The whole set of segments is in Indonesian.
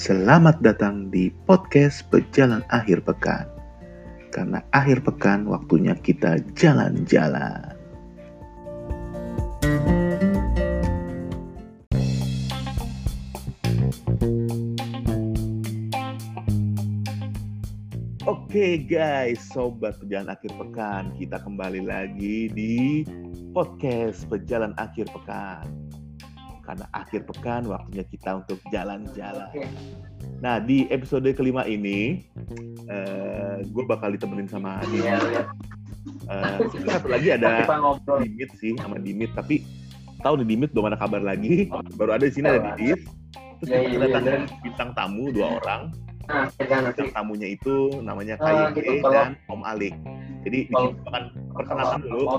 Selamat datang di podcast Pejalan Akhir Pekan. Karena akhir pekan waktunya kita jalan-jalan. Oke guys, sobat pejalan akhir pekan, kita kembali lagi di podcast Pejalan Akhir Pekan. Karena akhir pekan waktunya kita untuk jalan-jalan. Nah di episode kelima ini, uh, gue bakal ditemenin sama Dimit. Uh, satu lagi ada Dimit sih sama Dimit, tapi tahu nih Dimit belum ada kabar lagi. Baru ada di sini ada Didis. Terus kita kedatangan bintang tamu dua orang. Nah, bintang tamunya itu namanya KYY gitu. dan Om Alik. Jadi di sini akan perkenalkan dulu uh,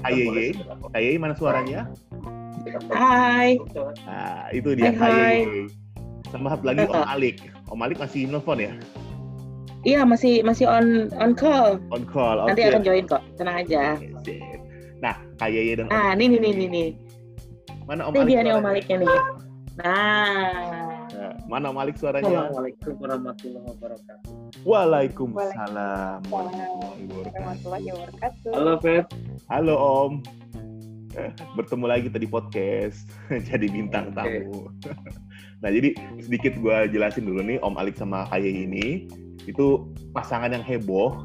KYY. KYY mana suaranya? Hai. Nah, itu dia KYY. Sama satu lagi Om Alik. Om Alik masih nelfon ya? Iya, masih masih on on call. On call. Nanti akan join kok. Tenang aja. Nah, KYY dan Ah, nih nih nih nih. Mana Om Ini Alik? dia nih Om Aliknya nih. Nah. Nah, mana Om Alik suaranya? Assalamualaikum warahmatullahi wabarakatuh. Waalaikumsalam warahmatullahi wabarakatuh. Halo Pep. Halo Om. Bertemu lagi tadi podcast jadi bintang tamu. nah jadi sedikit gue jelasin dulu nih Om Alik sama Kaye ini itu pasangan yang heboh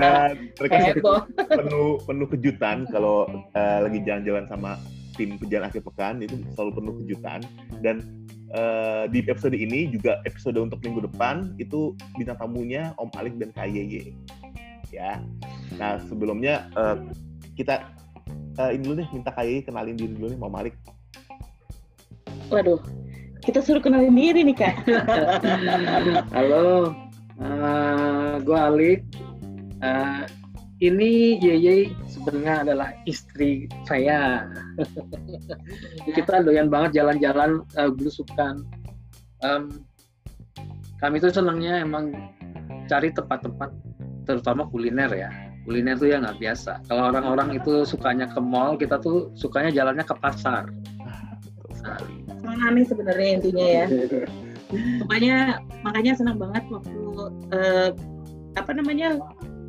dan mereka Heboh. penuh penuh kejutan kalau eh, lagi jalan-jalan sama tim pejalan akhir pekan itu selalu penuh kejutan dan eh, di episode ini juga episode untuk minggu depan itu bintang tamunya Om Alik dan KYY ya nah sebelumnya eh, kita eh, ini dulu nih minta KYY kenalin diri dulu nih Om Alik Waduh. Kita suruh kenalin diri nih, Kak. Halo. Uh, gue Alik. Uh, ini Yeye sebenarnya adalah istri saya. Kita doyan banget jalan-jalan uh, belusukan. Um, kami tuh senangnya emang cari tempat-tempat terutama kuliner ya. Kuliner tuh ya nggak biasa. Kalau orang-orang itu sukanya ke mall, kita tuh sukanya jalannya ke pasar. Emang aneh sebenarnya intinya ya. Pokoknya makanya senang banget waktu eh, apa namanya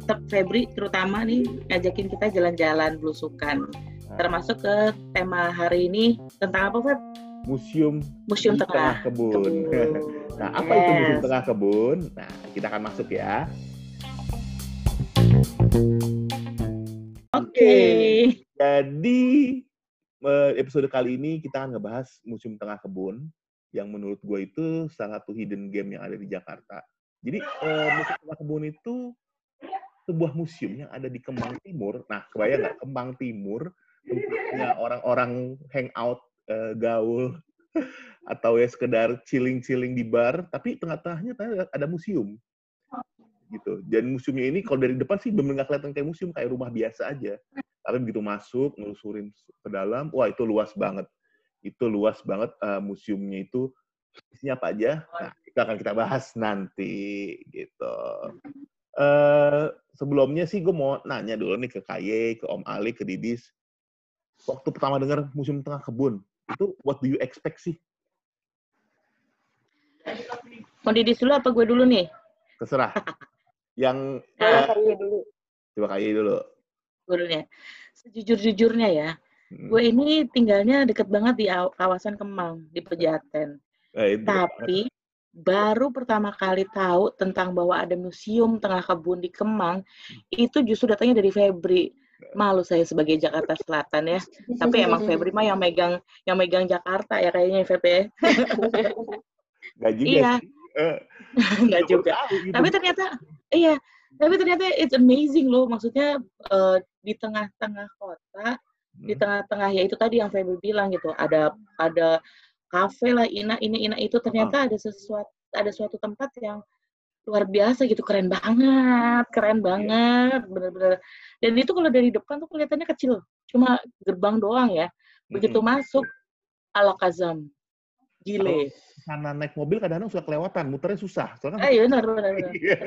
Tep Febri terutama nih ngajakin kita jalan-jalan belusukan. Termasuk ke tema hari ini tentang apa, Feb? museum Museum di Tengah. kebun. Kebun. Nah, apa itu museum tengah kebun? Nah, kita akan masuk ya. Oke. Jadi eh, episode kali ini kita akan ngebahas museum tengah kebun yang menurut gue itu salah satu hidden game yang ada di Jakarta. Jadi eh, museum tengah kebun itu sebuah museum yang ada di Kemang Timur. Nah, kebayang nggak Kemang Timur tempatnya orang-orang hangout eh, gaul atau ya sekedar chilling-chilling di bar, tapi tengah-tengahnya ada museum gitu. Dan museumnya ini kalau dari depan sih benar nggak kelihatan kayak museum, kayak rumah biasa aja. Tapi begitu masuk, nelusurin ke dalam, wah itu luas banget. Itu luas banget eh, museumnya itu isinya apa aja. Nah, itu akan kita bahas nanti gitu. Eh sebelumnya sih gue mau nanya dulu nih ke Kaye, ke Om Ali, ke Didis. Waktu pertama dengar museum tengah kebun, itu what do you expect sih? Mau Didis dulu apa gue dulu nih? Terserah. Yang Ah, eh, Kaye dulu. coba Kaye dulu. Gue dulu ya. Sejujur-jujurnya ya, Hmm. gue ini tinggalnya deket banget di aw- kawasan Kemang, di Pejaten. Eh, itu Tapi baru pertama kali tahu tentang bahwa ada museum tengah kebun di Kemang, itu justru datangnya dari Febri. Malu saya sebagai Jakarta Selatan ya. Tapi emang Febri mah yang megang yang megang Jakarta ya kayaknya Feb ya. Nggak juga Iya. Eh, Enggak baru juga. tahu gitu. Tapi ternyata iya, tapi ternyata it's amazing loh. Maksudnya eh, di tengah-tengah kota, di Hmm. tengah-tengah ya itu tadi yang Febri bilang gitu, ada ada kafe lah, ina ini ina itu ternyata ada sesuatu ada suatu tempat yang luar biasa gitu, keren banget, keren banget, bener-bener. Dan itu kalau dari depan tuh kelihatannya kecil, cuma gerbang doang ya. Begitu Mm-mm. masuk ala kazam, gile. Karena naik mobil kadang-kadang suka kelewatan, muternya susah. Soalnya kan Ah, iya benar benar benar. Iya.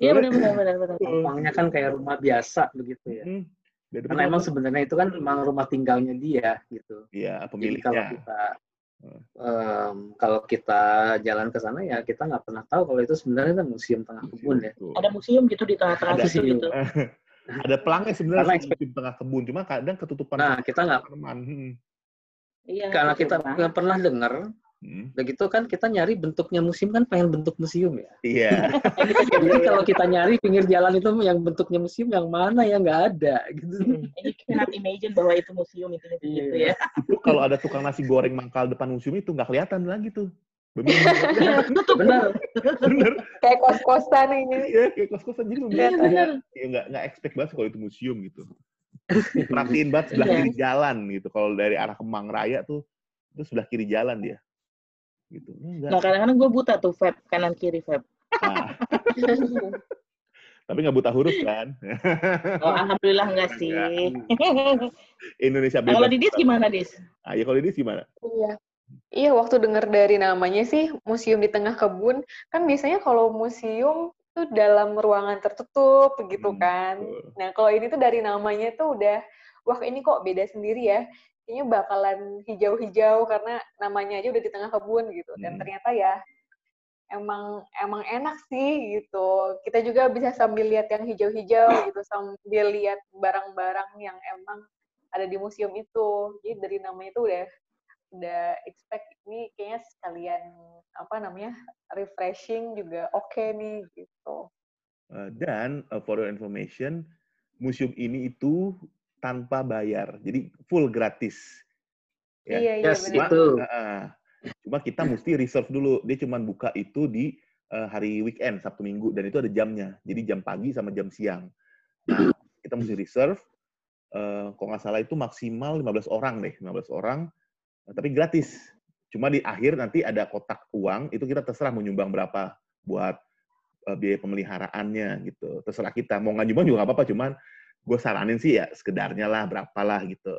Iya benar benar benar benar. Gampangnya kan kayak rumah biasa begitu ya. Hmm. Dari Karena emang sebenarnya itu kan memang rumah tinggalnya dia gitu. Iya, Jadi kalau pemiliknya. kita um, kalau kita jalan ke sana ya kita nggak pernah tahu kalau itu sebenarnya kan museum tengah kebun ya. Ada museum gitu di tengah-tengah Ada situ gitu. ada pelangnya sebenarnya Karena museum tengah kebun, cuma kadang ketutupan Nah kita nggak. Hmm. Iya. karena kita nggak pernah dengar Hmm. begitu kan kita nyari bentuknya museum kan pengen bentuk museum ya. Iya. Jadi kalau kita nyari pinggir jalan itu yang bentuknya museum yang mana ya nggak ada gitu. And you cannot imagine bahwa itu museum itu gitu Iya. ya. itu kalau ada tukang nasi goreng mangkal depan museum itu nggak kelihatan lagi tuh. Bener. Benar. Bener. Kayak kos-kosan ini. Iya, kayak kos-kosan jadi Iya memang benar. ya nggak nggak expect banget kalau itu museum gitu. Perhatiin banget sebelah Iya. kiri jalan gitu. Kalau dari arah Kemang Raya tuh itu sebelah kiri jalan dia. Gitu. Enggak. Nah kadang-kadang gue buta tuh vape kanan kiri vape. Nah, tapi nggak buta huruf kan? Oh, alhamdulillah enggak sih. Indonesia Nah, kalau bebas. di Dis gimana Dis? Ah, ya kalau di gimana? Iya. Iya, waktu dengar dari namanya sih museum di tengah kebun, kan biasanya kalau museum tuh dalam ruangan tertutup begitu Hmm, kan. betul. Nah, kalau ini tuh dari namanya tuh udah wah ini kok beda sendiri ya. Kayaknya bakalan hijau-hijau karena namanya aja udah di tengah kebun gitu. Dan Hmm. ternyata ya emang emang enak sih gitu. Kita juga bisa sambil lihat yang hijau-hijau gitu, sambil lihat barang-barang yang emang ada di museum itu. Jadi dari namanya itu udah udah expect ini kayaknya sekalian apa namanya refreshing juga oke nih gitu. Eh, Dan eh, for your information, museum ini itu tanpa bayar, jadi full gratis. Ya. Iya iya Yes, benar. itu. Heeh. Cuma kita mesti reserve dulu. Dia cuma buka itu di eh, hari weekend, Sabtu Minggu, dan itu ada jamnya. Jadi jam pagi sama jam siang. Nah, kita mesti reserve. Eh, kalau nggak salah itu maksimal 15 orang deh, 15 orang. Tapi gratis. Cuma di akhir nanti ada kotak uang, itu kita terserah mau nyumbang berapa buat eh, biaya pemeliharaannya gitu. Terserah kita. Mau nggak nyumbang juga nggak apa-apa, cuman gue saranin sih ya sekedarnya lah, berapa lah gitu.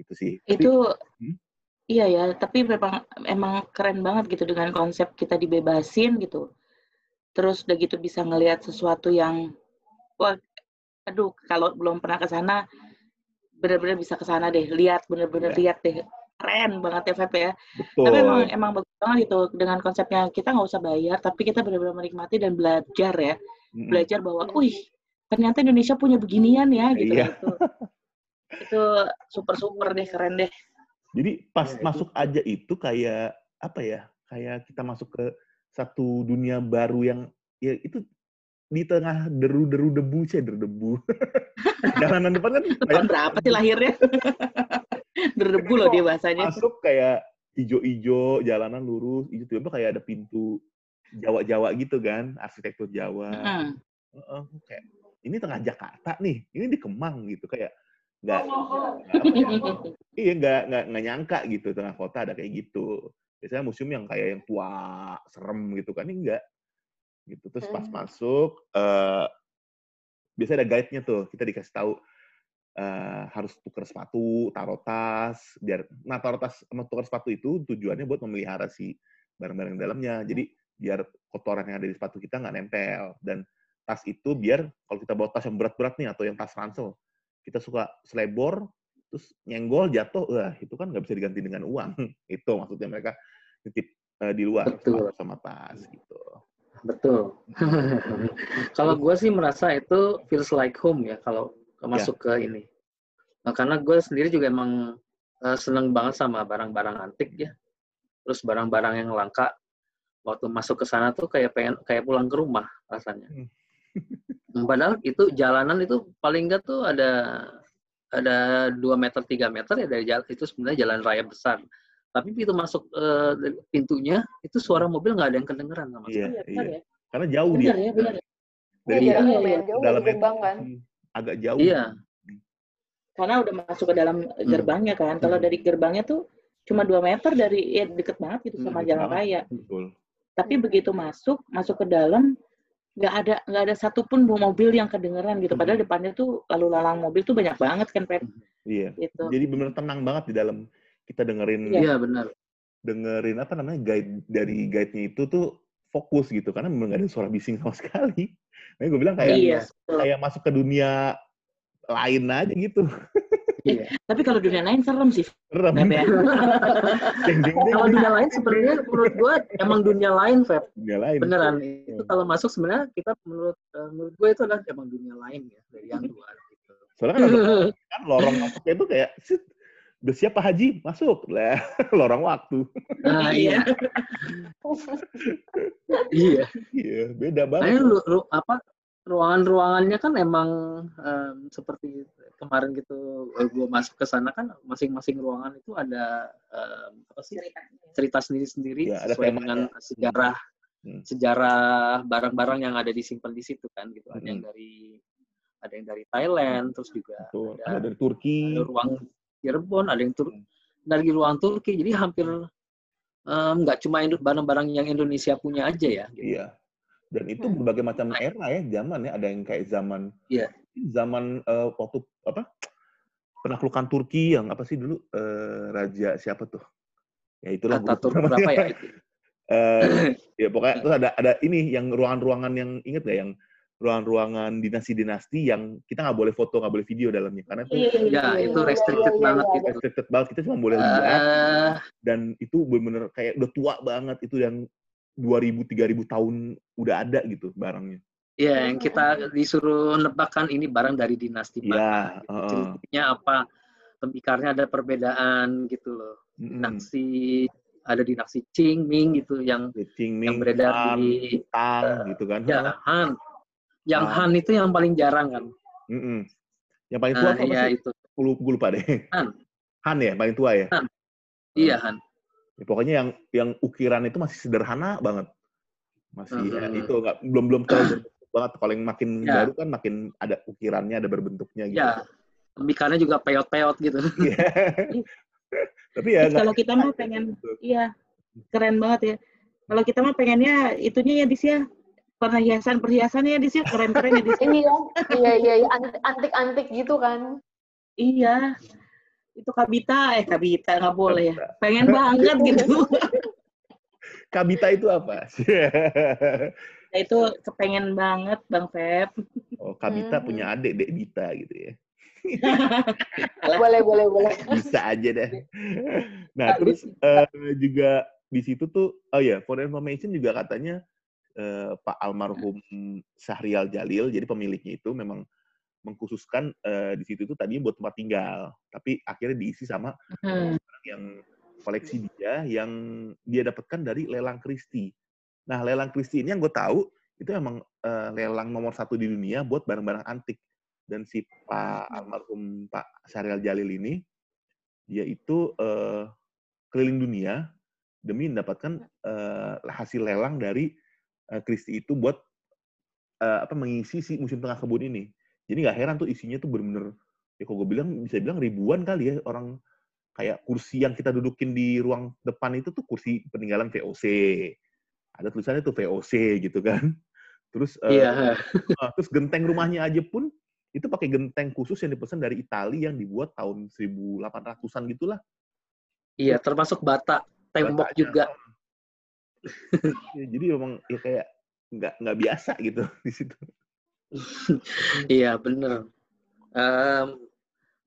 Gitu sih. Tapi- Itu Hmm? iya ya, tapi memang emang keren banget gitu dengan konsep kita dibebasin gitu. Terus udah gitu bisa ngelihat sesuatu yang wah aduh kalau belum pernah ke sana benar-benar bisa ke sana deh, lihat benar-benar Iya. lihat deh. Keren banget ya Feb ya. Betul. Tapi emang emang bagus banget gitu dengan konsepnya kita nggak usah bayar, tapi kita benar-benar menikmati dan belajar ya, Mm-mm. belajar bahwa, wih ternyata Indonesia punya beginian ya gitu. Iya. Itu, itu super super deh, keren deh. Jadi pas Ya, itu- masuk aja itu kayak apa ya? Kayak kita masuk ke satu dunia baru yang ya itu di tengah deru-deru debu sih, deru-debu. Jalanan depan kan Tahun berapa sih lahirnya? Berdebu loh dia bahasanya. masuk kayak ijo-ijo, jalanan lurus, itu tiba kayak ada pintu Jawa-Jawa gitu kan, arsitektur Jawa. Mm. Heeh, kayak ini tengah Jakarta nih, ini di Kemang gitu kayak nggak nggak apa ya, iya nggak nggak nggak nyangka gitu tengah kota ada kayak gitu biasanya museum yang kayak yang tua serem gitu kan ini enggak gitu terus pas Hmm. masuk eh biasanya ada guide-nya tuh kita dikasih tahu eh, harus tukar sepatu taruh tas biar nah taruh tas sama tukar sepatu itu tujuannya buat memelihara si barang-barang dalamnya jadi biar kotoran yang ada di sepatu kita nggak nempel dan tas itu biar kalau kita bawa tas yang berat-berat nih atau yang tas ransel kita suka selebor terus nyenggol jatuh wah itu kan nggak bisa diganti dengan uang itu maksudnya mereka titip eh, di luar Betul. sama tas gitu Betul. kalau gue sih merasa itu feels like home ya kalau masuk ke ini. Nah, karena gue sendiri juga emang eh, seneng banget sama barang-barang antik ya. Terus barang-barang yang langka. Waktu masuk ke sana tuh kayak pengen kayak pulang ke rumah rasanya. Hmm. Padahal itu jalanan itu paling enggak tuh ada ada 2 meter 3 meter ya dari jalan itu sebenarnya jalan raya besar. Tapi begitu masuk dari pintunya itu suara mobil nggak ada yang kedengeran sama sekali. iya Iya, iya ya. karena jauh Benar dia ya, benar. ya. dari Iya, jalan iya, iya. jauh gerbang kan. hmm, agak jauh Iya. Karena udah masuk ke dalam gerbangnya kan. Kalau Hmm. dari gerbangnya tuh cuma 2 meter dari ya deket banget gitu Hmm, sama jalan raya. betul Tapi begitu masuk, masuk ke dalam nggak ada nggak ada satupun bu- mobil yang kedengeran gitu. Padahal Hmm. depannya tuh lalu lalang mobil tuh banyak banget kan, Pet. iya Gitu. jadi benar tenang banget di dalam kita dengerin Iya. Iya benar. dengerin apa namanya guide dari guide-nya itu tuh fokus gitu karena memang nggak ada suara bising sama sekali. Nah, gue bilang kayak Iya, kayak masuk ke dunia lain aja gitu. Iya. Tapi kalau dunia lain serem sih. Serem. Feb, ya. Kalau dunia lain sebenarnya menurut gue emang dunia lain, Feb. Dunia lain. Beneran. Itu kalau masuk sebenarnya kita menurut eh, menurut gue itu adalah emang dunia lain ya dari yang luar. Gitu. Soalnya kan, ada, kan lorong masuknya itu kayak "Sit, udah siap Pak Haji masuk lah lorong waktu. Nah, iya. iya. Iya, beda banget. Makanya lu, lu- apa ruangan-ruangannya kan emang em, seperti kemarin gitu gue masuk ke sana kan masing-masing ruangan itu ada em, apa sih cerita sendiri-sendiri Ya, ada sesuai temanya. dengan sejarah Hmm. sejarah barang-barang yang ada disimpan di situ kan gitu ada yang Hmm. dari ada yang dari Thailand terus juga ada, ada dari Turki. ada ruang Cirebon ada yang tur Hmm. dari ruang Turki jadi hampir em, nggak cuma Indo- barang-barang yang Indonesia punya aja ya gitu. Iya. Dan itu Hmm. berbagai macam era ya, zaman ya. Ada yang kayak zaman Iya. zaman eh, waktu apa? Penaklukan Turki yang apa sih dulu eh, raja siapa tuh? Ya itulah Ataturk berapa ya itu Eh, ya pokoknya terus ada ada ini yang ruangan-ruangan yang inget gak yang ruangan-ruangan dinasti-dinasti yang kita nggak boleh foto nggak boleh video dalamnya karena itu Iya, iya, ya iya, itu iya. restricted banget gitu restricted banget kita cuma boleh lihat Eh, dan itu bener-bener kayak udah tua banget itu yang 2000 3000 tahun udah ada gitu barangnya. ya yang kita disuruh nebakkan ini barang dari dinasti Iya, mana gitu. ciri-cirinya apa tempikarnya ada perbedaan gitu loh dinasti ada dinasti Qing Ming gitu yang Qing yang Ming, beredar Han, di Tang gitu kan. ya Han yang Han. Han itu yang paling jarang kan Mm-mm. Yang paling tua nah apa ya sih? itu Gue lupa, deh. Han. Han ya, paling tua ya. iya Han Ya, pokoknya yang yang ukiran itu masih sederhana banget. Masih ya, Mhm. itu nggak belum belum terlalu berbentuk banget. Kalau yang makin Ya. baru kan makin ada ukirannya, ada berbentuknya gitu. ya tempikarnya juga peot-peot gitu Iya. Tapi ya kalau kita mah pengen, iya keren banget ya. Kalau kita mah pengennya itunya ya dis ya perhiasan perhiasannya ya dis ya keren-keren ya dis. ya. Ini ya, iya iya iya antik- antik-antik gitu kan. Iya. Itu kabita, eh kabita nggak boleh ya. Pengen banget gitu. Kabita itu apa? Nah, itu kepengen banget Bang Feb. oh, Kabita Hmm. punya adik, Dek Dita gitu ya. Boleh boleh boleh. Bisa aja deh. Nah, Habis. terus eh, juga di situ tuh, oh ya, for information juga katanya eh, Pak almarhum Syahrial Jalil, jadi pemiliknya itu memang mengkhususkan eh, di situ tuh tadinya buat tempat tinggal, tapi akhirnya diisi sama Hmm. yang koleksi dia yang dia dapatkan dari lelang Christie. Nah, lelang Christie ini yang gue tahu itu emang eh, lelang nomor satu di dunia buat barang-barang antik. Dan si Pak almarhum Pak Syarial Jalil ini, dia itu eh, keliling dunia demi mendapatkan eh, hasil lelang dari eh, Christie itu buat eh, apa mengisi si musim tengah kebun ini. Jadi nggak heran tuh isinya tuh bener-bener ya kalau gue bilang bisa bilang ribuan kali ya orang kayak kursi yang kita dudukin di ruang depan itu tuh kursi peninggalan VOC. Ada tulisannya tuh VOC gitu kan. Terus eh, iya eh, terus genteng rumahnya aja pun itu pakai genteng khusus yang dipesan dari Italia yang dibuat tahun 1800-an gitulah. iya termasuk bata tembok Batanya. juga Ya, jadi memang ya kayak nggak nggak biasa gitu di situ. Iya bener. Em,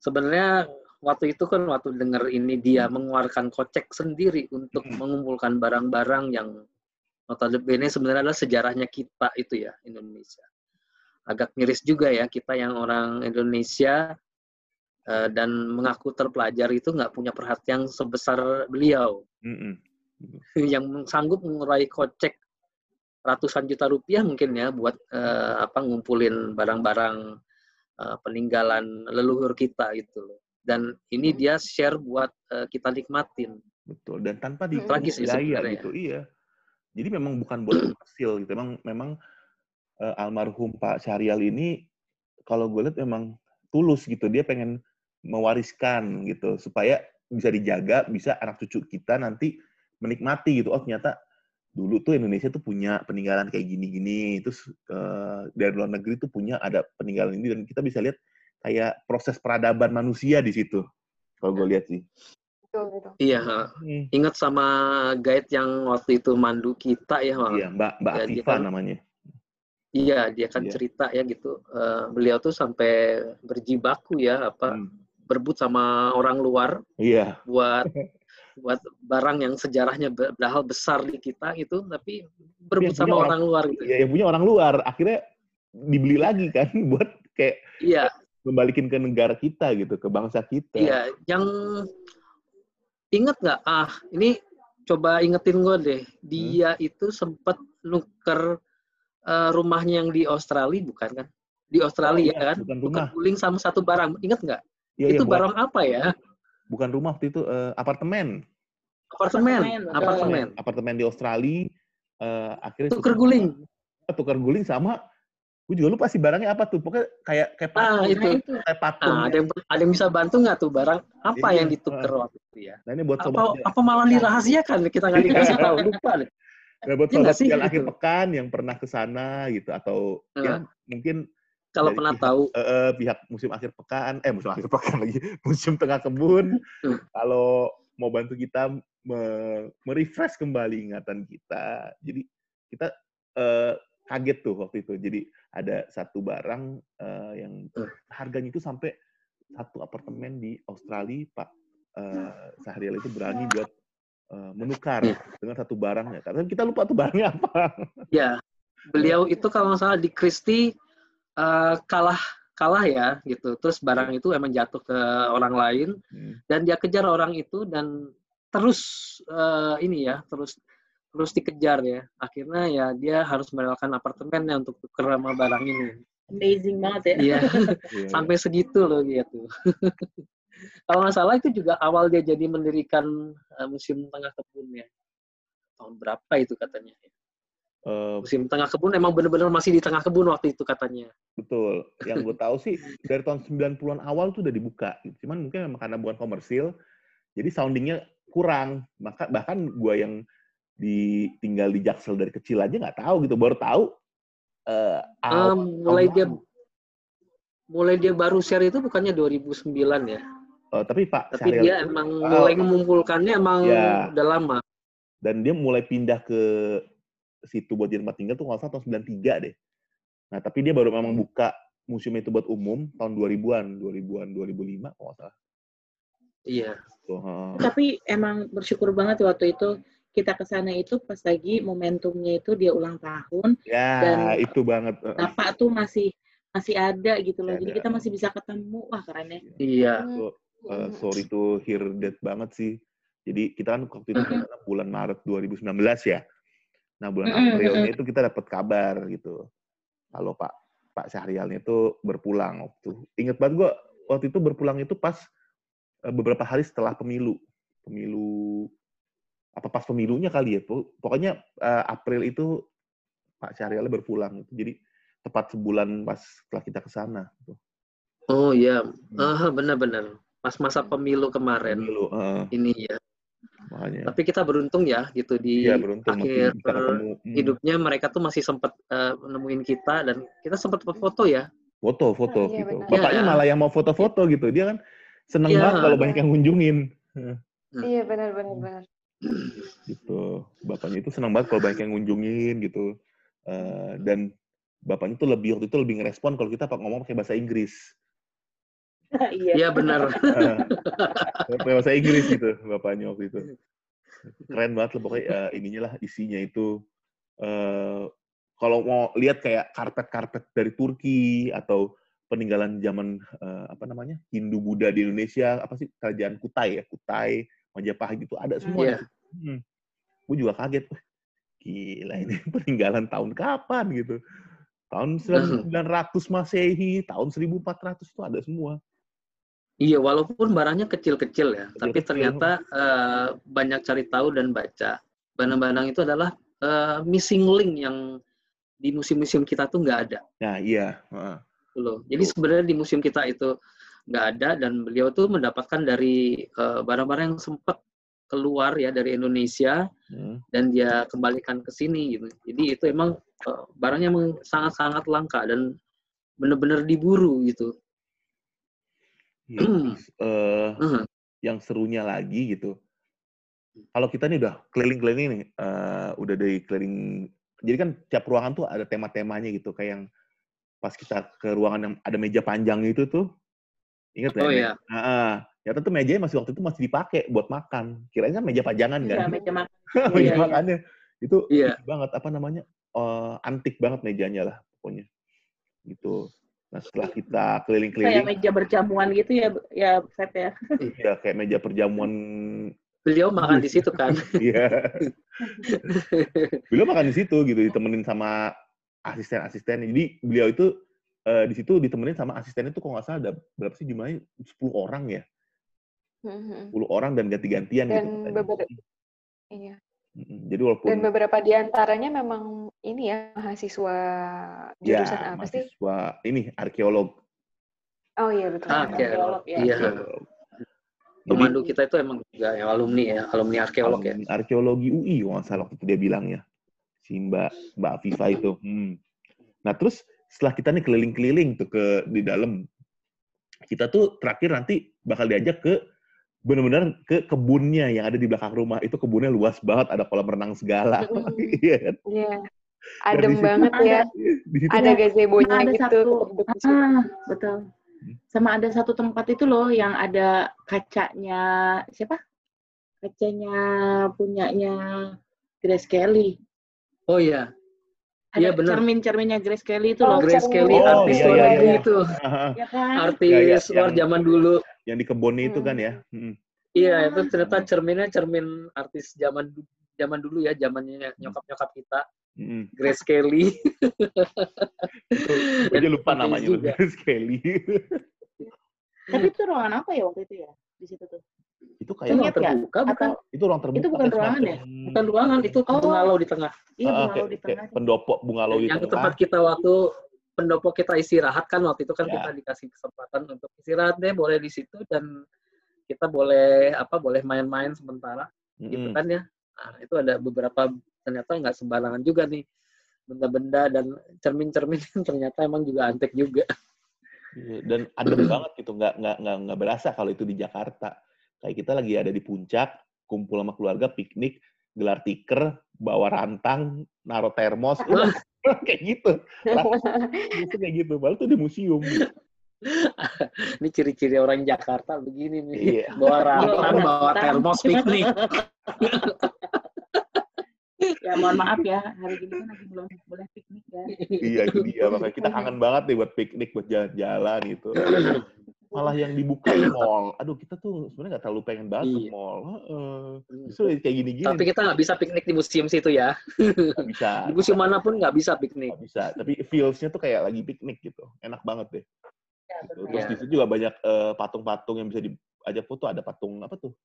sebenarnya waktu itu kan waktu dengar ini dia mengeluarkan kocek sendiri untuk Hmm. mengumpulkan barang-barang yang notabene sebenarnya adalah sejarahnya kita itu ya Indonesia. Agak miris juga ya kita yang orang Indonesia eh, dan mengaku terpelajar itu nggak punya perhatian sebesar beliau Mm-mm. yang sanggup mengurai kocek ratusan juta rupiah mungkin ya buat eh, apa ngumpulin barang-barang eh, peninggalan leluhur kita gitu loh. Dan ini Hmm. dia share buat eh, kita nikmatin. Betul. Dan tanpa ya biaya sebenarnya. gitu, iya. Jadi memang bukan buat hasil gitu. Memang memang eh, almarhum Pak Syarial ini kalau gue lihat memang tulus gitu. Dia pengen mewariskan gitu supaya bisa dijaga, bisa anak cucu kita nanti menikmati gitu. Oh ternyata dulu tuh Indonesia tuh punya peninggalan kayak gini-gini. Terus eh, dari luar negeri tuh punya ada peninggalan ini dan kita bisa lihat kayak proses peradaban manusia di situ. Kalau gue lihat sih. Iya, ha. Hmm. ingat sama guide yang waktu itu mandu kita ya, Bang? Iya, Mbak Mbak Ya, Afifa kan- namanya. Iya, dia kan Iya. cerita ya gitu. Eh, beliau tuh sampai berjibaku ya apa Hmm. berebut sama orang luar Iya. buat buat barang yang sejarahnya be- padahal besar di kita itu tapi berebut sama orang- orang luar gitu. Ya, yang punya orang luar akhirnya dibeli lagi kan buat kayak Iya, membalikin ke negara kita gitu, ke bangsa kita. iya. Yang inget nggak? Ah, ini coba ingetin gue deh. Dia itu sempat nuker eh, rumahnya yang di Australia bukan kan? Di Australia Oh, iya, kan? bukan guling sama satu barang. Ingat nggak? Iya, iya, itu bukan, barang apa ya? Bukan rumah waktu itu eh, apartemen. Apartemen. Apartemen. Apartemen. Apartemen di Australia eh, akhirnya Tuker guling. tukar guling sama gue juga lupa sih barangnya apa tuh pokoknya kayak kayak Ah, patung itu. Nah, itu. kayak patung Nah, ada yang ada yang bisa bantu nggak tuh barang apa Iya, yang ditukar waktu itu ya? nah ini buat Apa sobat apa malah dirahasiakan kita nggak dikasih tahu lupa deh. nah, buat Iya nggak sobat sih? yang akhir Gitu. pekan yang pernah ke sana gitu atau ya Nah. mungkin Kalau Dari pernah pihak- tahu, eh, eh, pihak musim akhir pekan. Eh musim akhir pekan lagi. Musim tengah kebun. Hmm. kalau mau bantu kita me- merefresh kembali ingatan kita. Jadi kita eh, kaget tuh waktu itu. Jadi ada satu barang eh, yang Hmm. harganya itu sampai satu apartemen di Australia Pak. Eh, Sahrial itu berani buat eh, menukar Hmm. dengan satu barangnya. Karena kita lupa tuh barangnya apa. Ya beliau itu kalau nggak salah di Christie eh, kalah kalah ya gitu. Terus barang itu emang jatuh ke orang lain Hmm. dan dia kejar orang itu dan terus eh, ini ya terus terus dikejar ya. Akhirnya ya dia harus merelakan apartemennya untuk tuker sama barang ini. Amazing banget ya. Iya. Iya. sampai segitu loh gitu. Kalau nggak salah itu juga awal dia jadi mendirikan uh, museum tengah kebun ya. Tahun berapa itu katanya? Eh, Museum tengah kebun emang bener-bener masih di tengah kebun waktu itu katanya. Betul. Yang gue tahu sih dari tahun 90-an awal tuh udah dibuka. Cuman mungkin memang karena bukan komersil, jadi soundingnya kurang. Maka bahkan gue yang di tinggal di Jaksel dari kecil aja nggak tahu gitu. Baru tahu eh awal Um, mulai dia mulai dia baru share itu bukannya 2009 ya. Eh, tapi Pak Tapi dia emang Oh. mulai mengumpulkannya emang Ya. udah lama. dan dia mulai pindah ke situ buat jadi tempat tinggal tuh kalau nggak salah tahun 93 deh. Nah, tapi dia baru memang buka museum itu buat umum tahun 2000-an, 2000-an, 2005 kalau nggak salah. Iya. Tuh, heeh. Tapi emang bersyukur banget waktu itu kita ke sana itu pas lagi momentumnya itu dia ulang tahun, Ya, Dan- itu banget. Bapak tuh masih masih ada gitu loh. Masih Jadi ada. kita masih bisa ketemu. Wah, keren ya. Iya. Itu, eh, sorry to hear that banget sih. Jadi kita kan waktu itu Mhm. karena bulan Maret 2019 ya. Nah bulan Mhm, Aprilnya itu kita dapat kabar gitu. Kalau Pak Pak Syahrialnya itu berpulang waktu. Ingat banget gua waktu itu berpulang itu pas eh, beberapa hari setelah pemilu. Pemilu apa pas pemilunya kali ya. Pok- Pokoknya eh, April itu Pak Syahrialnya berpulang. Jadi tepat sebulan pas setelah kita ke sana. gitu. Oh iya. Ah, benar-benar. Pas masa pemilu kemarin. Pemilu, heeh, Ini ya. Makanya. Tapi kita beruntung ya gitu di Iya beruntung akhir ketemu. Hmm. hidupnya mereka tuh masih sempat eh, nemuin kita dan kita sempat foto ya. Foto, foto Oh, iya, gitu. benar. Bapaknya Iya. malah yang mau foto-foto gitu. Dia kan seneng Iya. banget kalau banyak yang ngunjungin. Iya benar benar benar. Gitu. Bapaknya itu seneng banget kalau banyak yang ngunjungin gitu. Eh, dan bapaknya tuh lebih waktu itu lebih ngerespon kalau kita pak ngomong pakai bahasa Inggris. Iya. Iya benar. Eh, bahasa Inggris gitu bapaknya waktu itu. Keren banget loh pokoknya eh, ininya lah isinya itu. eh kalau mau lihat kayak karpet-karpet dari Turki atau peninggalan zaman eh, apa namanya Hindu Buddha di Indonesia apa sih kerajaan Kutai ya Kutai Majapahit itu ada semua. Iya. di situ. Hmm. Gue juga kaget. Gila ini peninggalan tahun kapan gitu. Tahun 900 Masehi, tahun 1400 itu ada semua. Iya, walaupun barangnya kecil-kecil ya, tapi Kecil-kecil. ternyata eh, banyak cari tahu dan baca. Barang-barang itu adalah eh, missing link yang di museum-museum kita tuh nggak ada. Nah, iya. Gitu loh. Jadi sebenarnya di museum kita itu nggak ada dan beliau tuh mendapatkan dari eh, barang-barang yang sempat keluar ya dari Indonesia Hmm. dan dia kembalikan ke sini gitu. Jadi itu emang eh, barangnya sangat-sangat langka dan benar-benar diburu gitu. Iya, terus, eh, Mhm. yang serunya lagi gitu. Kalau kita nih udah keliling-keliling nih, eh, udah dari keliling. Jadi kan tiap ruangan tuh ada tema-temanya gitu. Kayak yang pas kita ke ruangan yang ada meja panjang itu tuh, Ingat? Oh Me- iya. Ah. Ternyata tuh mejanya masih waktu itu masih dipakai buat makan. Kirain kan meja pajangan Iya, kan? meja makan. meja iya, iya. makannya. Itu Iya. banget apa namanya? eh, antik banget mejanya lah pokoknya. Gitu. Nah, setelah kita Kayak keliling-keliling, meja berjamuan gitu ya, ya Feb ya. ya kayak meja perjamuan Beliau makan di situ kan. Iya. beliau makan di situ gitu, ditemenin sama asisten-asisten. Jadi beliau itu eh, di situ ditemenin sama asistennya tuh kalau nggak salah ada berapa sih jumlahnya? 10 orang ya. Mhm. 10 orang dan ganti-gantian gitu. Dan katanya. beberapa iya. Jadi walaupun Dan beberapa di antaranya memang ini ya mahasiswa jurusan ya, apa sih? mahasiswa ini arkeolog. Oh iya betul. Ah. Arkeolog, ya. Iya. Arkeolog. Pemandu kita itu emang juga yang alumni ya, alumni arkeolog ya. Alumni Arkeologi UI kalau nggak salah waktu itu dia bilangnya. Si Mbak Mbak Afifa itu. Hmm. Nah, terus setelah kita nih keliling-keliling tuh ke di dalam kita tuh terakhir nanti bakal diajak ke benar-benar ke kebunnya yang ada di belakang rumah. Itu kebunnya luas banget, ada kolam renang segala. Mm-mm. Iya kan? Iya. di Adem situ banget ya. Di situ Ada gazebo-nya ada gitu. satu. Ah, betul. Sama ada satu tempat itu loh yang ada kacanya siapa? Kacanya punyanya Grace Kelly. Oh iya, Ada Iya, benar. cermin-cerminnya Grace Kelly itu Oh, loh. Grace Kelly Oh, artis iya, luar iya, negeri iya. itu, Ya kan? artis Iya, iya, luar yang- zaman dulu. yang di kebunnya itu Hmm. kan ya. Hmm. Iya, itu ternyata cerminnya cermin artis zaman zaman dulu ya, zamannya nyokap-nyokap kita, Hmm. Grace Kelly. Gue aja lupa namanya juga. sekali. Tapi itu ruangan apa ya waktu itu ya? Di situ tuh. Itu kayak ruang Ingat ya? terbuka bukan? Atau itu ruang terbuka. Itu bukan kayak ruangan ya? semacam- Bukan ruangan, itu Oh. bungalau di tengah. iya Ah, bungalow kayak, di kayak tengah. pendopo bungalau di Yang tengah. tempat kita waktu pendopo kita istirahat kan waktu itu kan Ya. kita dikasih kesempatan untuk istirahat deh boleh di situ dan kita boleh apa boleh main-main sementara gitu Mm-mm. kan ya. Nah, itu ada beberapa ternyata nggak sembarangan juga nih benda-benda dan cermin-cermin ternyata emang juga antik juga. Iya, Dan adem banget gitu, nggak nggak nggak nggak berasa kalau itu di Jakarta. Kayak kita lagi ada di puncak, kumpul sama keluarga, piknik, gelar tiker, bawa rantang, naruh termos, udah, kayak gitu. Itu kayak gitu, baru tuh di museum. Ini ciri-ciri orang Jakarta begini nih. Iya. Bawa rantang, bawa termos piknik. Ya mohon maaf ya, hari ini kan lagi belum boleh piknik ya. Iya itu dia, makanya kita kangen banget nih buat piknik, buat jalan-jalan gitu. Malah yang dibuka di mall. Aduh, kita tuh sebenarnya nggak terlalu pengen banget ke Iya. mall. Heeh. Justru kayak gini-gini Tapi kita nggak bisa piknik di museum situ ya. nggak bisa. Di museum mana pun nggak bisa piknik. Nggak bisa. Tapi feels-nya tuh kayak lagi piknik gitu. Enak banget deh. Ya, Gitu. betul. Terus Ya. di situ juga banyak eh, patung-patung yang bisa diajak foto. Ada patung apa tuh?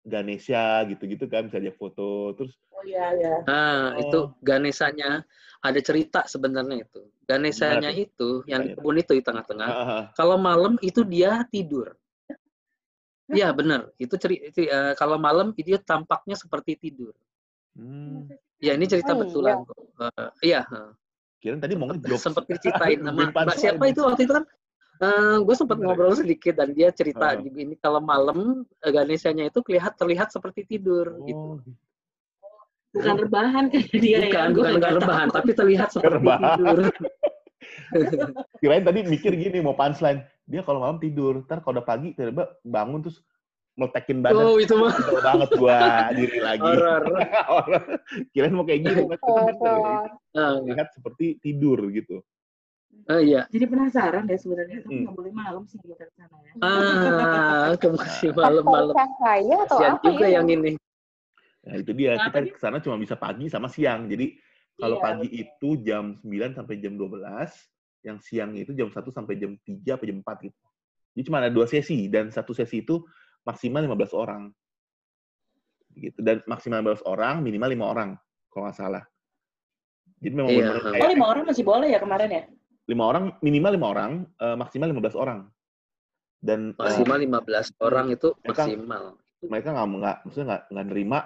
Ganesha gitu-gitu kan bisa diajak foto. Terus Oh iya ya. Nah, Oh. itu Ganesanya ada cerita sebenarnya itu. Ganesanya Gimana itu yang di kebun itu di tengah-tengah. ah, Kalau malam itu dia tidur. Iya benar. Itu cerita kalau malam dia tampaknya seperti tidur. hmm, Ya ini cerita Oh, iya. betulan kok. Eh, iya, kirain tadi mau ngejok. sempat diceritain sama Mbak siapa itu waktu itu kan gue sempat Bener ya? ngobrol sedikit dan dia cerita juga ini kalau malam eh, Ganesanya itu kelihatan terlihat seperti tidur Oh, gitu. Bukan rebahan kan dia ya. bukan Gua bukan nggak nggak tahu. rebahan tapi terlihat seperti Rebahan. tidur. kirain tadi mikir gini mau punchline. Dia kalau malam tidur, ntar kalau udah pagi tiba-tiba bangun terus meletekin badan. Oh itu mah banget gua diri lagi. Horor. Kirain mau kayak gini, ya. Ah, Lihat seperti tidur gitu. oh iya. Jadi penasaran deh sebenarnya, tapi Hmm. nggak boleh malam sih kita ke sana ya. Ah, ke Faktor malam-malam. cahaya atau apa juga ya? yang ini. Nah, itu dia. Nah, Kita ke sana cuma bisa pagi sama siang. Jadi kalau Iya, pagi itu jam 9 sampai jam 12, yang siang itu jam 1 sampai jam 3 atau jam 4 gitu. Jadi cuma ada dua sesi dan satu sesi itu maksimal 15 orang. Gitu. Dan maksimal 15 orang, minimal 5 orang kalau nggak salah. Jadi memang Iya. benar Oh kayak lima orang masih boleh ya kemarin ya? lima orang, minimal 5 orang, eh, maksimal 15 orang. Dan eh, Maksimal 15 orang itu Mereka- maksimal. mereka nggak nggak maksudnya nggak nggak nerima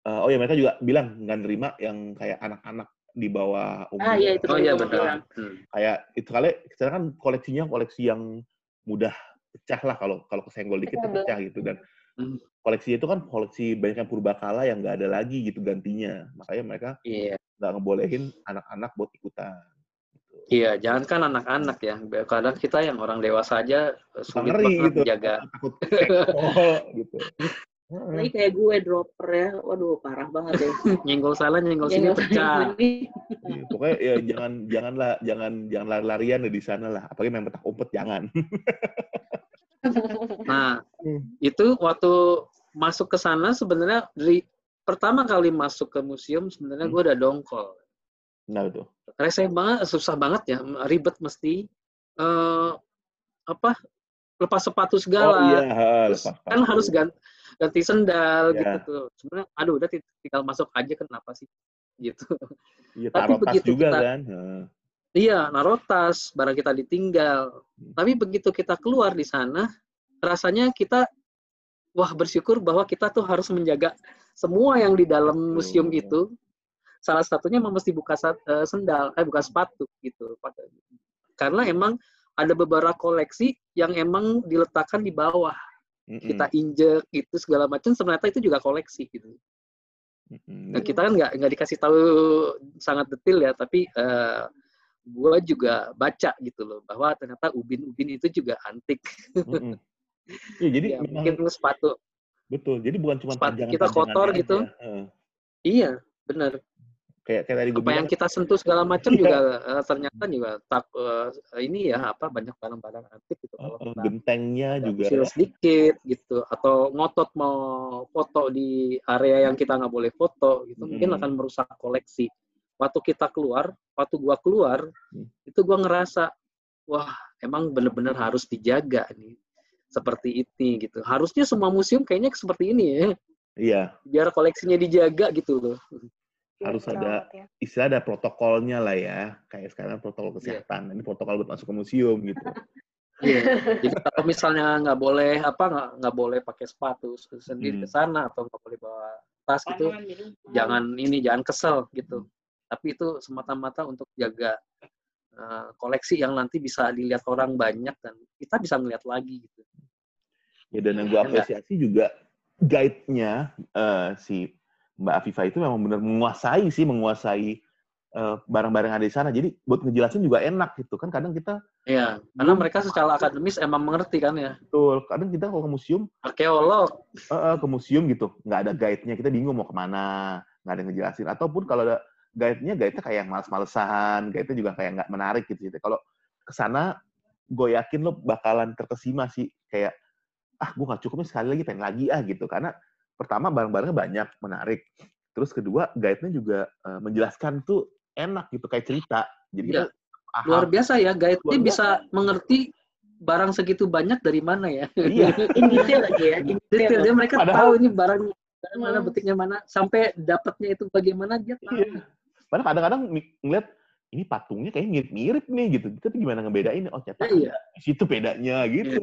eh, oh ya mereka juga bilang nggak nerima yang kayak anak-anak di bawah umur Ah iya itu Oh iya bilang. Hmm. kayak itu kali sekarang kan koleksinya koleksi yang mudah pecah lah kalau kalau kesenggol dikit Pecah pecah gitu dan Hmm. koleksi itu kan koleksi banyak yang purbakala yang nggak ada lagi gitu gantinya makanya mereka Iya. nggak ngebolehin anak-anak buat ikutan gitu. Iya, jangan kan anak-anak ya. Kadang kita yang orang dewasa aja sulit Ngeri banget gitu. jaga. Takut sekol Ini kayak gue dropper ya, waduh parah banget ya. Nyenggol salah, nyenggol sini pecah. Iya, pokoknya ya jangan janganlah jangan jangan lari-larian di sana lah. Apalagi main petak umpet jangan. Nah, Hmm. itu waktu masuk ke sana sebenarnya dari pertama kali masuk ke museum sebenarnya Hmm. gue udah dongkol. Nah itu. Rese banget, susah banget ya, ribet mesti. eh apa lepas sepatu Oh segala. iya, ha, Terus lepas kan sepatu. harus ganti, ganti sendal Ya. gitu tuh. Sebenarnya aduh udah ti- tinggal masuk aja kenapa sih gitu. Iya, Tapi begitu juga kita- kan. Iya, naruh tas, barang kita ditinggal. Hmm. Tapi begitu kita keluar di sana, rasanya kita wah bersyukur bahwa kita tuh harus menjaga semua yang di dalam museum Betul. itu. Salah satunya memang mesti buka eh, sendal, eh buka sepatu gitu. Karena emang ada beberapa koleksi yang emang diletakkan di bawah. Mm-mm. Kita injek itu segala macam, ternyata itu juga koleksi gitu. Mm-mm. Nah, kita kan nggak nggak dikasih tahu sangat detail ya, tapi eh gue juga baca gitu loh bahwa ternyata ubin-ubin itu juga antik. Mm-mm. Iya, jadi Ya, memang mungkin sepatu. betul. Jadi bukan cuma sepatu kita kotor gitu. Heeh. Iya, benar. Kayak kayak tadi gue Apa bilang. yang kita sentuh segala macam Iya. juga eh, ternyata juga tak eh, ini ya apa banyak barang-barang antik gitu kalau Heeh, kita gentengnya juga. usil sedikit gitu atau ngotot mau foto di area yang kita nggak boleh foto gitu mungkin Hmm. akan merusak koleksi. Waktu kita keluar, waktu gua keluar, Hmm. itu gua ngerasa wah emang bener-bener harus dijaga nih seperti ini gitu. Harusnya semua museum kayaknya seperti ini ya, Iya, biar koleksinya dijaga gitu loh. Harus Iya, ada banget ya. istilah ada protokolnya lah ya. Kayak sekarang protokol Iya. kesehatan. Ini protokol buat masuk ke museum gitu. Iya. Jadi kalau misalnya nggak boleh apa nggak nggak boleh pakai sepatu sendiri Hmm. ke sana atau nggak boleh bawa tas gitu, pangan, minum. jangan ini jangan kesel gitu. Tapi itu semata-mata untuk jaga eh, koleksi yang nanti bisa dilihat orang banyak dan kita bisa melihat lagi gitu. Ya dan yang gue Ya nggak? apresiasi juga guide-nya eh, si Mbak Afifa itu memang benar menguasai sih, menguasai eh, barang-barang ada di sana. Jadi buat ngejelasin juga enak gitu kan. Kadang kita Iya, karena mereka secara akademis emang mengerti kan ya. betul, kadang kita kalau ke museum, Arkeolog. eh, eh, ke museum gitu, nggak ada guide-nya, kita bingung mau ke mana, nggak ada ngejelasin. Ataupun kalau ada guide-nya, guide-nya kayak yang males-malesan, guide-nya juga kayak nggak menarik gitu. Kalau ke sana, gue yakin lo bakalan terkesima sih. Kayak, ah gue nggak cukup sekali lagi, pengen lagi ah gitu. Karena pertama barang-barangnya banyak, menarik. Terus kedua, guide-nya juga eh, menjelaskan tuh enak gitu, kayak cerita. Jadi Iya. kita. Luar biasa ya, guide-nya Luar biasa. bisa mengerti barang segitu banyak dari mana ya. Iya, In detail lagi ya, in detail detail. dia mereka Padahal- tahu ini barang barang mana Hmm. betiknya mana sampai dapatnya itu bagaimana dia tahu. Iya. Padahal kadang-kadang ngeliat ini patungnya kayak mirip-mirip nih gitu. Tapi gimana ngebedain? Oh ternyata Iya. situ bedanya gitu.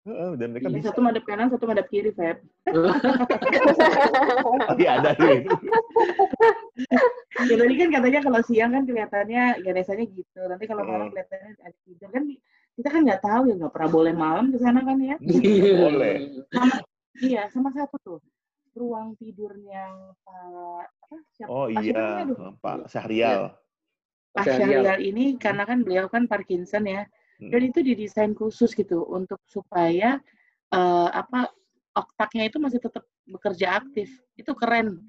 Heeh, dan mereka Yang bisa. satu madep kanan, satu madep kiri, Feb. Iya ada tuh. Ya tadi kan katanya kalau siang kan kelihatannya ganesanya gitu. Nanti kalau malam Hmm. kelihatannya ada tidur kan kita kan nggak tahu ya nggak pernah boleh malam ke sana kan ya. Boleh. Iya, sama satu tuh ruang tidurnya Pak apa siapa? Oh Pak iya? Pak Syahrial. Pak. Syahrial ini karena kan beliau kan Parkinson ya. Dan itu didesain khusus gitu untuk supaya eh, apa otaknya itu masih tetap bekerja aktif. Itu keren.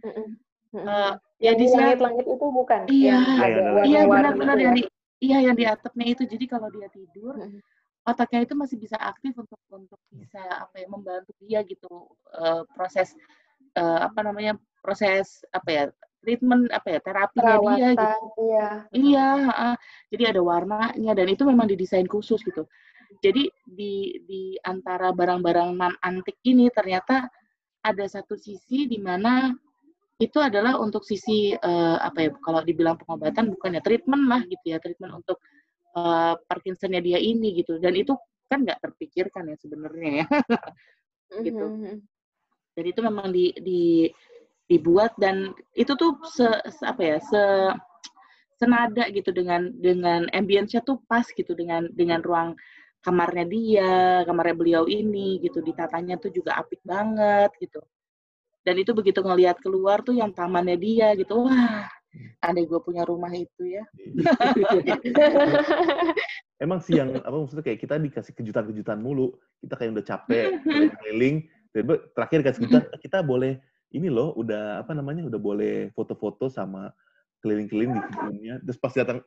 Eh, ya yang di langit-langit itu bukan? Iya. Yang ada Iya, Iya benar-benar yang ya? di iya yang di atapnya itu. Jadi kalau dia tidur, otaknya itu masih bisa aktif untuk untuk bisa apa ya membantu dia gitu eh, proses eh, apa namanya proses apa ya treatment apa ya terapinya dia gitu. Perawatan, iya. Iya, jadi ada warnanya dan itu memang didesain khusus gitu. Jadi di di antara barang-barang non antik ini ternyata ada satu sisi di mana itu adalah untuk sisi eh, apa ya kalau dibilang pengobatan bukan ya treatment lah gitu ya treatment untuk eh, Parkinsonnya dia ini gitu dan itu kan nggak terpikirkan ya sebenarnya ya Gitu. Mhm. dan itu memang di, di dibuat dan itu tuh se, se- apa ya se senada gitu dengan dengan ambience-nya tuh pas gitu dengan dengan ruang kamarnya dia, kamarnya beliau ini gitu ditatanya tuh juga apik banget gitu. Dan itu begitu ngelihat keluar tuh yang tamannya dia gitu, wah Andai gue punya rumah itu ya. Emang sih yang apa maksudnya kayak kita dikasih kejutan-kejutan mulu, kita kayak udah capek keliling, tiba terakhir dikasih kejutan kita boleh ini loh udah apa namanya udah boleh foto-foto sama keliling-keliling di kebunnya. Terus pas datang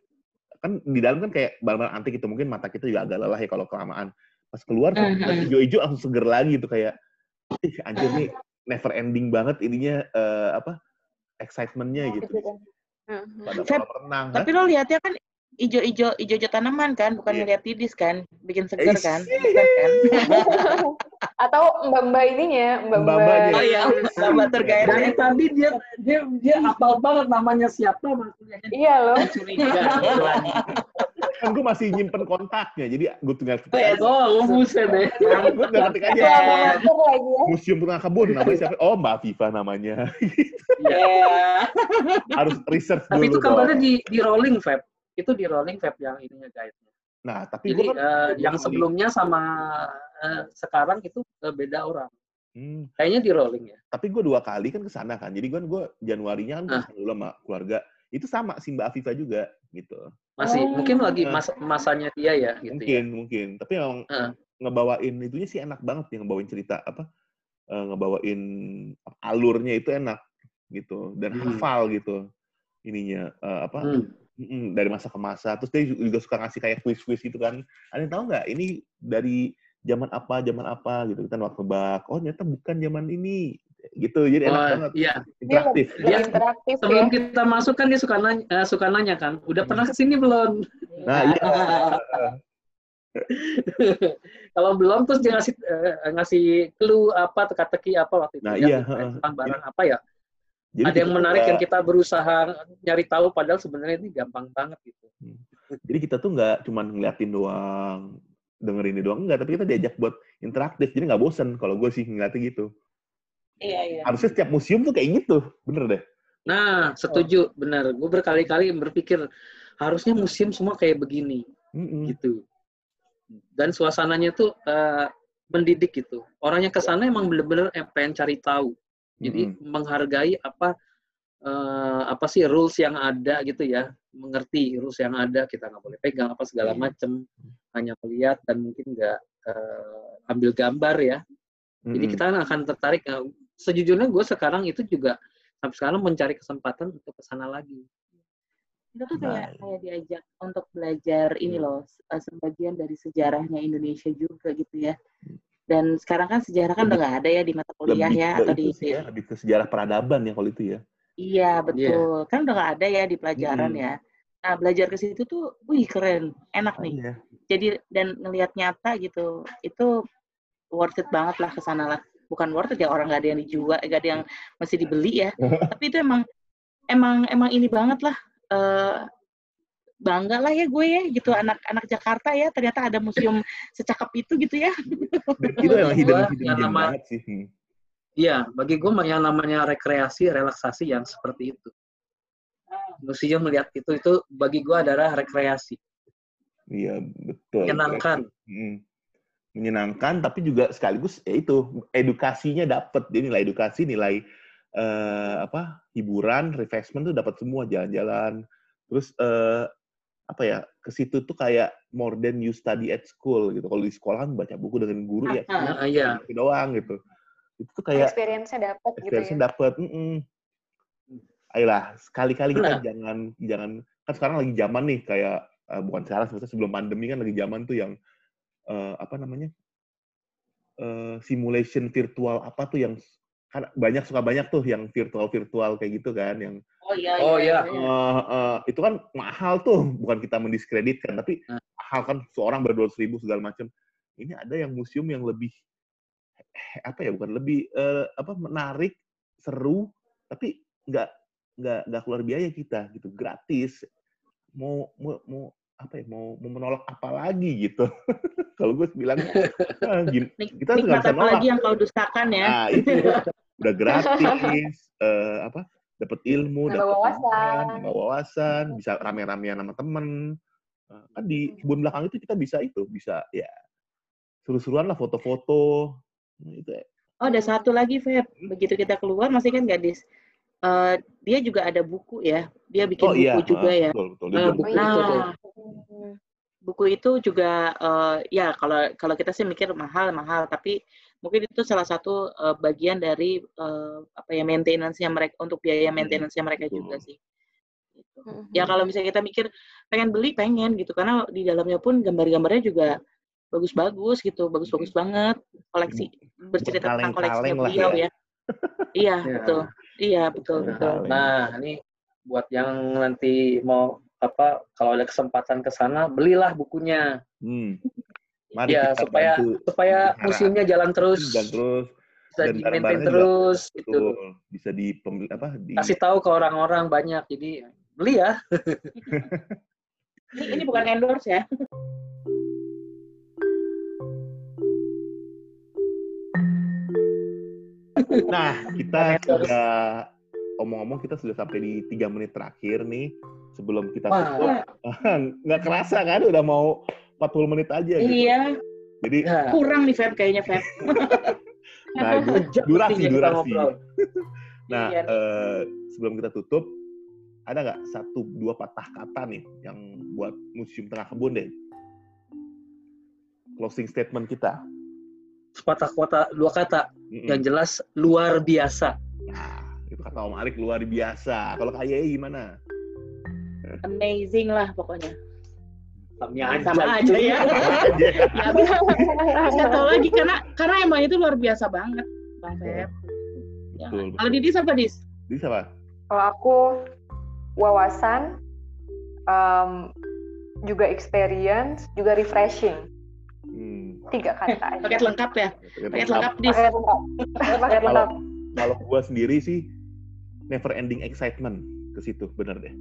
kan di dalam kan kayak barang-barang antik itu mungkin mata kita juga agak lelah ya kalau kelamaan. Pas keluar uh -huh. hijau-hijau langsung seger lagi gitu kayak ih anjir nih never ending banget ininya uh, apa excitementnya gitu. Pada Feb, renang. Tapi kan? lo lihatnya kan ijo-ijo ijo-ijo tanaman kan, bukan yeah. ngeliat tidis kan, bikin seger kan, bukan kan? Atau mbak-mbak ininya, mbak-mbak. Oh iya, mbak tergairah. Dari tadi dia dia dia apal banget namanya siapa maksudnya. Iya loh. kan gue masih nyimpen kontaknya, jadi gue tinggal ketik aja. Oh, lu buset deh. gue tinggal ketik aja. Museum Tengah Kebun, namanya siapa? Oh, Mbak Viva namanya. Iya. Harus research dulu. Tapi itu kabarnya di, di rolling, Feb itu di rolling vape yang ininya guide-nya. Nah, tapi Jadi, kan, uh, yang sebelumnya sama uh, sekarang itu uh, beda orang. Hmm. Kayaknya di rolling ya. Tapi gue dua kali kan ke sana kan. Jadi kan gue Januarinya kan nah. dulu sama keluarga. Itu sama si Mbak Afifa juga gitu. Masih oh. mungkin lagi mas masanya dia ya gitu Mungkin, ya. mungkin. Tapi memang uh. ngebawain itunya sih enak banget ya ngebawain cerita apa uh, ngebawain alurnya itu enak gitu dan hmm. hafal gitu ininya uh, apa hmm Mm, dari masa ke masa. Terus dia juga suka ngasih kayak quiz-quiz gitu kan. Ada yang tahu nggak ini dari zaman apa, zaman apa gitu. Kita waktu bak. Oh ternyata bukan zaman ini. Gitu. Jadi enak oh, banget. Iya. Interaktif. Dia, interaktif sebelum ya. kita masuk kan dia suka nanya, uh, suka nanya kan, udah pernah ke sini belum? Nah, iya. Kalau belum terus dia ngasih uh, ngasih clue apa teka-teki apa waktu itu. Nah, ya, iya. barang apa ya? Jadi ada yang menarik yang kita berusaha nyari tahu padahal sebenarnya ini gampang banget gitu. Hmm. Jadi kita tuh nggak cuma ngeliatin doang, dengerin doang enggak, tapi kita diajak buat interaktif. Jadi nggak bosen kalau gue sih ngeliatnya gitu. Iya, iya. Harusnya setiap museum tuh kayak gitu, bener deh. Nah, setuju, oh. bener. Gue berkali-kali berpikir harusnya museum semua kayak begini, mm -mm. gitu. Dan suasananya tuh uh, mendidik gitu. Orangnya ke sana emang bener-bener pengen cari tahu jadi mm-hmm. menghargai apa uh, apa sih rules yang ada gitu ya, mengerti rules yang ada kita nggak boleh pegang apa segala macam, hanya melihat dan mungkin nggak uh, ambil gambar ya. Mm-hmm. Jadi kita akan tertarik. Uh, sejujurnya gue sekarang itu juga sampai sekarang mencari kesempatan untuk ke sana lagi. Kita tuh kayak kayak diajak untuk belajar ini loh sebagian dari sejarahnya Indonesia juga gitu ya dan sekarang kan sejarah kan udah nggak ada ya di mata kuliah lebih ya atau di ya, lebih ke sejarah peradaban ya kalau itu ya. Iya betul. Yeah. kan udah nggak ada ya di pelajaran hmm. ya. Nah belajar ke situ tuh wih keren. Enak nih. Oh, jadi dan ngelihat nyata gitu itu worth it banget lah ke sana lah. Bukan worth it ya orang nggak ada yang dijual nggak ada yang masih dibeli ya. Tapi itu emang emang emang ini banget lah uh, bangga lah ya gue ya gitu anak-anak Jakarta ya ternyata ada museum secakap itu gitu ya. itu yang hidden hidden nama, banget sih. Iya, bagi gue yang namanya rekreasi, relaksasi yang seperti itu. Museum melihat itu itu bagi gue adalah rekreasi. Iya betul. Menyenangkan. Hmm. Menyenangkan, tapi juga sekaligus ya itu edukasinya dapat. Dia nilai edukasi, nilai uh, apa hiburan, refreshment tuh dapat semua jalan-jalan. Terus uh, apa ya ke situ tuh kayak more than you study at school gitu kalau di sekolah kan baca buku dengan guru ya uh, iya. doang gitu itu tuh kayak experience-nya dapat gitu experience-nya ya. dapat mm -mm. ayolah sekali-kali kita jangan jangan kan sekarang lagi zaman nih kayak uh, bukan sekarang sebetulnya sebelum pandemi kan lagi zaman tuh yang uh, apa namanya uh, simulation virtual apa tuh yang kan banyak suka banyak tuh yang virtual virtual kayak gitu kan yang oh iya oh iya, iya. Uh, uh, itu kan mahal tuh bukan kita mendiskreditkan tapi nah. mahal kan seorang berdua ribu segala macam ini ada yang museum yang lebih apa ya bukan lebih uh, apa menarik seru tapi nggak nggak nggak keluar biaya kita gitu gratis. Mau mau mau apa ya mau, mau menolak apa lagi gitu. Kalau gue bilang ah, gini, kita nggak bisa nolak. lagi yang kau dustakan ya. Nah itu udah gratis uh, apa dapat ilmu dapat wawasan. dapat wawasan bisa rame-ramean sama temen. Uh, kan di kebun belakang itu kita bisa itu bisa ya seru-seruan lah foto-foto. Nah, itu ya. oh ada satu lagi Feb. Begitu kita keluar masih kan gadis uh, dia juga ada buku ya. Dia bikin Oh buku iya, juga ah, ya. betul betul. Nah, buku buku. Nah, buku itu juga uh, ya kalau kalau kita sih mikir mahal mahal, tapi mungkin itu salah satu uh, bagian dari uh, apa ya maintenance-nya mereka untuk biaya Hmm, maintenance-nya mereka juga sih. Gitu. Ya kalau misalnya kita mikir pengen beli pengen gitu karena di dalamnya pun gambar-gambarnya juga bagus-bagus gitu, bagus-bagus banget. Koleksi bercerita tentang koleksinya beliau ya. ya. Iya, Ya. betul. Iya, betul, betul. Nah, ini buat yang nanti mau apa kalau ada kesempatan ke sana belilah bukunya Hmm. Mari ya kita supaya bantu supaya pelihara. museumnya jalan terus dan terus bisa dan di maintain barang-barangnya terus gitu betul bisa di apa di kasih tahu ke orang-orang banyak jadi beli ya Ini, ini bukan endorse ya. Nah, kita sudah omong-omong kita sudah sampai di tiga menit terakhir nih sebelum kita tutup. Nggak kerasa kan udah mau 40 menit aja gitu. Iya, Jadi ya kurang nih Feb kayaknya Feb. nah Sejam durasi durasi. Nah, Iya. eh, sebelum kita tutup ada nggak satu dua patah kata nih yang buat Museum Tengah Kebun deh? Closing statement kita. sepatah kata dua kata Mm-mm. yang jelas luar biasa Nah, itu kata Om Arik luar biasa. Kalau kayak gimana? Amazing lah pokoknya. Kami Sama aja ya. Aja. Ya, bisa tahu lagi karena karena emang itu luar biasa banget, Bang Feb. Ya. Betul, Kalau. Didi apa Dis? Jadi siapa? Kalau aku wawasan, um, juga experience, juga refreshing. Hmm, Tiga kata aja. Paket lengkap ya? paket lengkap. Dis. Paket lengkap. Paket lengkap. Kalau gua sendiri sih never ending excitement ke situ, bener deh.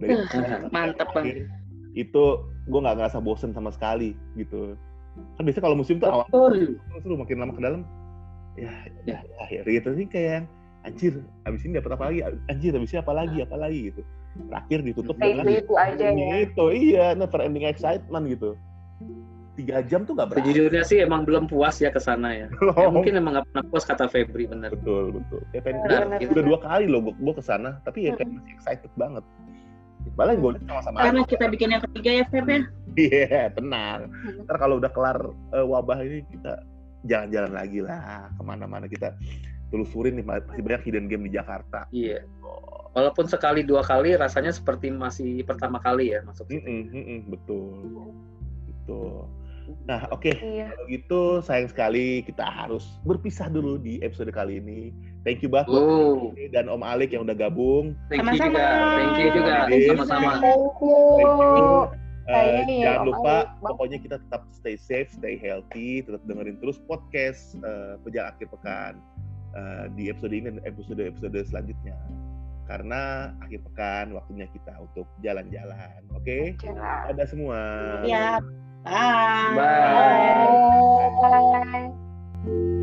Dari Uh, mantep, Bang. akhir, Itu gua nggak ngerasa bosen sama sekali gitu. Kan biasanya kalau musim tuh awal betul. seru makin lama ke dalam ya Ya. ya akhir gitu. Sih kayak anjir abis ini dapat apa lagi? Anjir abis ini apa lagi? Apa lagi? Gitu. Terakhir ditutup dengan itu aja ya. itu. Iya never ending excitement gitu. Tiga jam tuh nggak berasa. Sejujurnya sih emang belum puas ya ke sana ya. Ya, mungkin emang nggak pernah puas kata Febri bener. Betul betul. Ya pengen Benar, gua benar, udah dua kali loh gua, gua ke sana tapi ya kayak masih excited banget malah gue sama-sama aja. Karena kita bikin yang ketiga ya Feb ya. Iya, tenang. Ntar kalau udah kelar eh, wabah ini kita jalan-jalan lagi lah ke mana-mana kita telusurin nih masih banyak hidden game di Jakarta. iya walaupun sekali dua kali rasanya seperti masih pertama kali ya masuk situ. Mm-mm, mm-mm, betul, betul. Nah, oke. Iya. Kalau gitu sayang sekali kita harus berpisah dulu di episode kali ini. Thank you banget Oh, Dede dan Om Alik yang udah gabung. thank you juga, thank you juga, sama-sama. Thank you. Ya, jangan Om lupa Alik, pokoknya kita tetap stay safe, stay healthy, tetap dengerin terus podcast eh, Pejalan Akhir Pekan eh, di episode ini dan episode-episode selanjutnya. Karena akhir pekan waktunya kita untuk jalan-jalan. Oke? Jangan. Ada semua. Iya. Bye. Bye. Bye.